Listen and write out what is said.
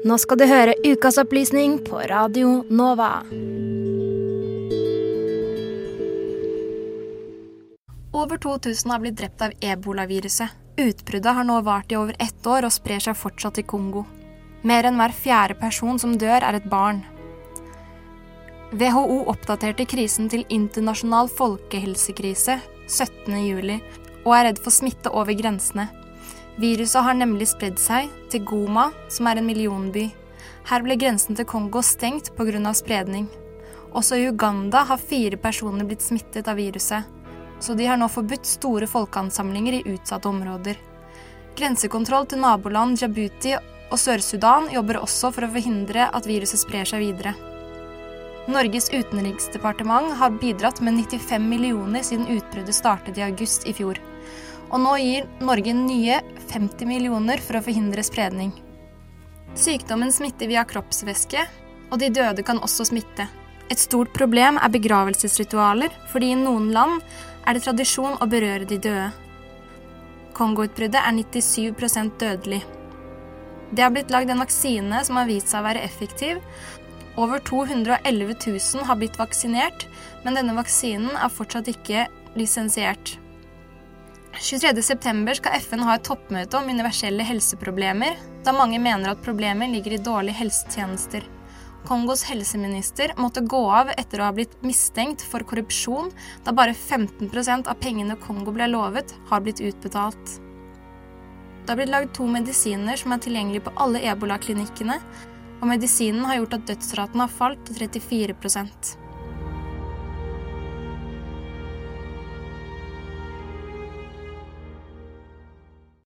Nå skal du høre ukas opplysning på Radio Nova. Over 2000 har blitt drept av ebolaviruset. Utbruddet har nå vart i over ett år og sprer seg fortsatt i Kongo. Mer enn hver fjerde person som dør, er et barn. WHO oppdaterte krisen til internasjonal folkehelsekrise 17.07 og er redd for smitte over grensene. Viruset har nemlig spredd seg til Goma, som er en millionby. Her ble grensen til Kongo stengt pga. spredning. Også i Uganda har fire personer blitt smittet av viruset, så de har nå forbudt store folkeansamlinger i utsatte områder. Grensekontroll til naboland Djibouti og Sør-Sudan jobber også for å forhindre at viruset sprer seg videre. Norges utenriksdepartement har bidratt med 95 millioner siden utbruddet startet i august i fjor. Og nå gir Norge nye 50 millioner for å forhindre spredning. Sykdommen smitter via kroppsvæske, og de døde kan også smitte. Et stort problem er begravelsesritualer, fordi i noen land er det tradisjon å berøre de døde. Kongo-utbruddet er 97% dødelig. Det har blitt lagd en vaksine som har vist seg å være effektiv. Over 211 000 har blitt vaksinert, men denne vaksinen er fortsatt ikke lisensiert. 23.9 skal FN ha et toppmøte om universelle helseproblemer, da mange mener at problemet ligger i dårlige helsetjenester. Kongos helseminister måtte gå av etter å ha blitt mistenkt for korrupsjon, da bare 15% av pengene Kongo ble lovet, har blitt utbetalt. Det har blitt lagd to medisiner som er tilgjengelige på alle ebola-klinikkene, og medisinen har gjort at dødsraten har falt til 34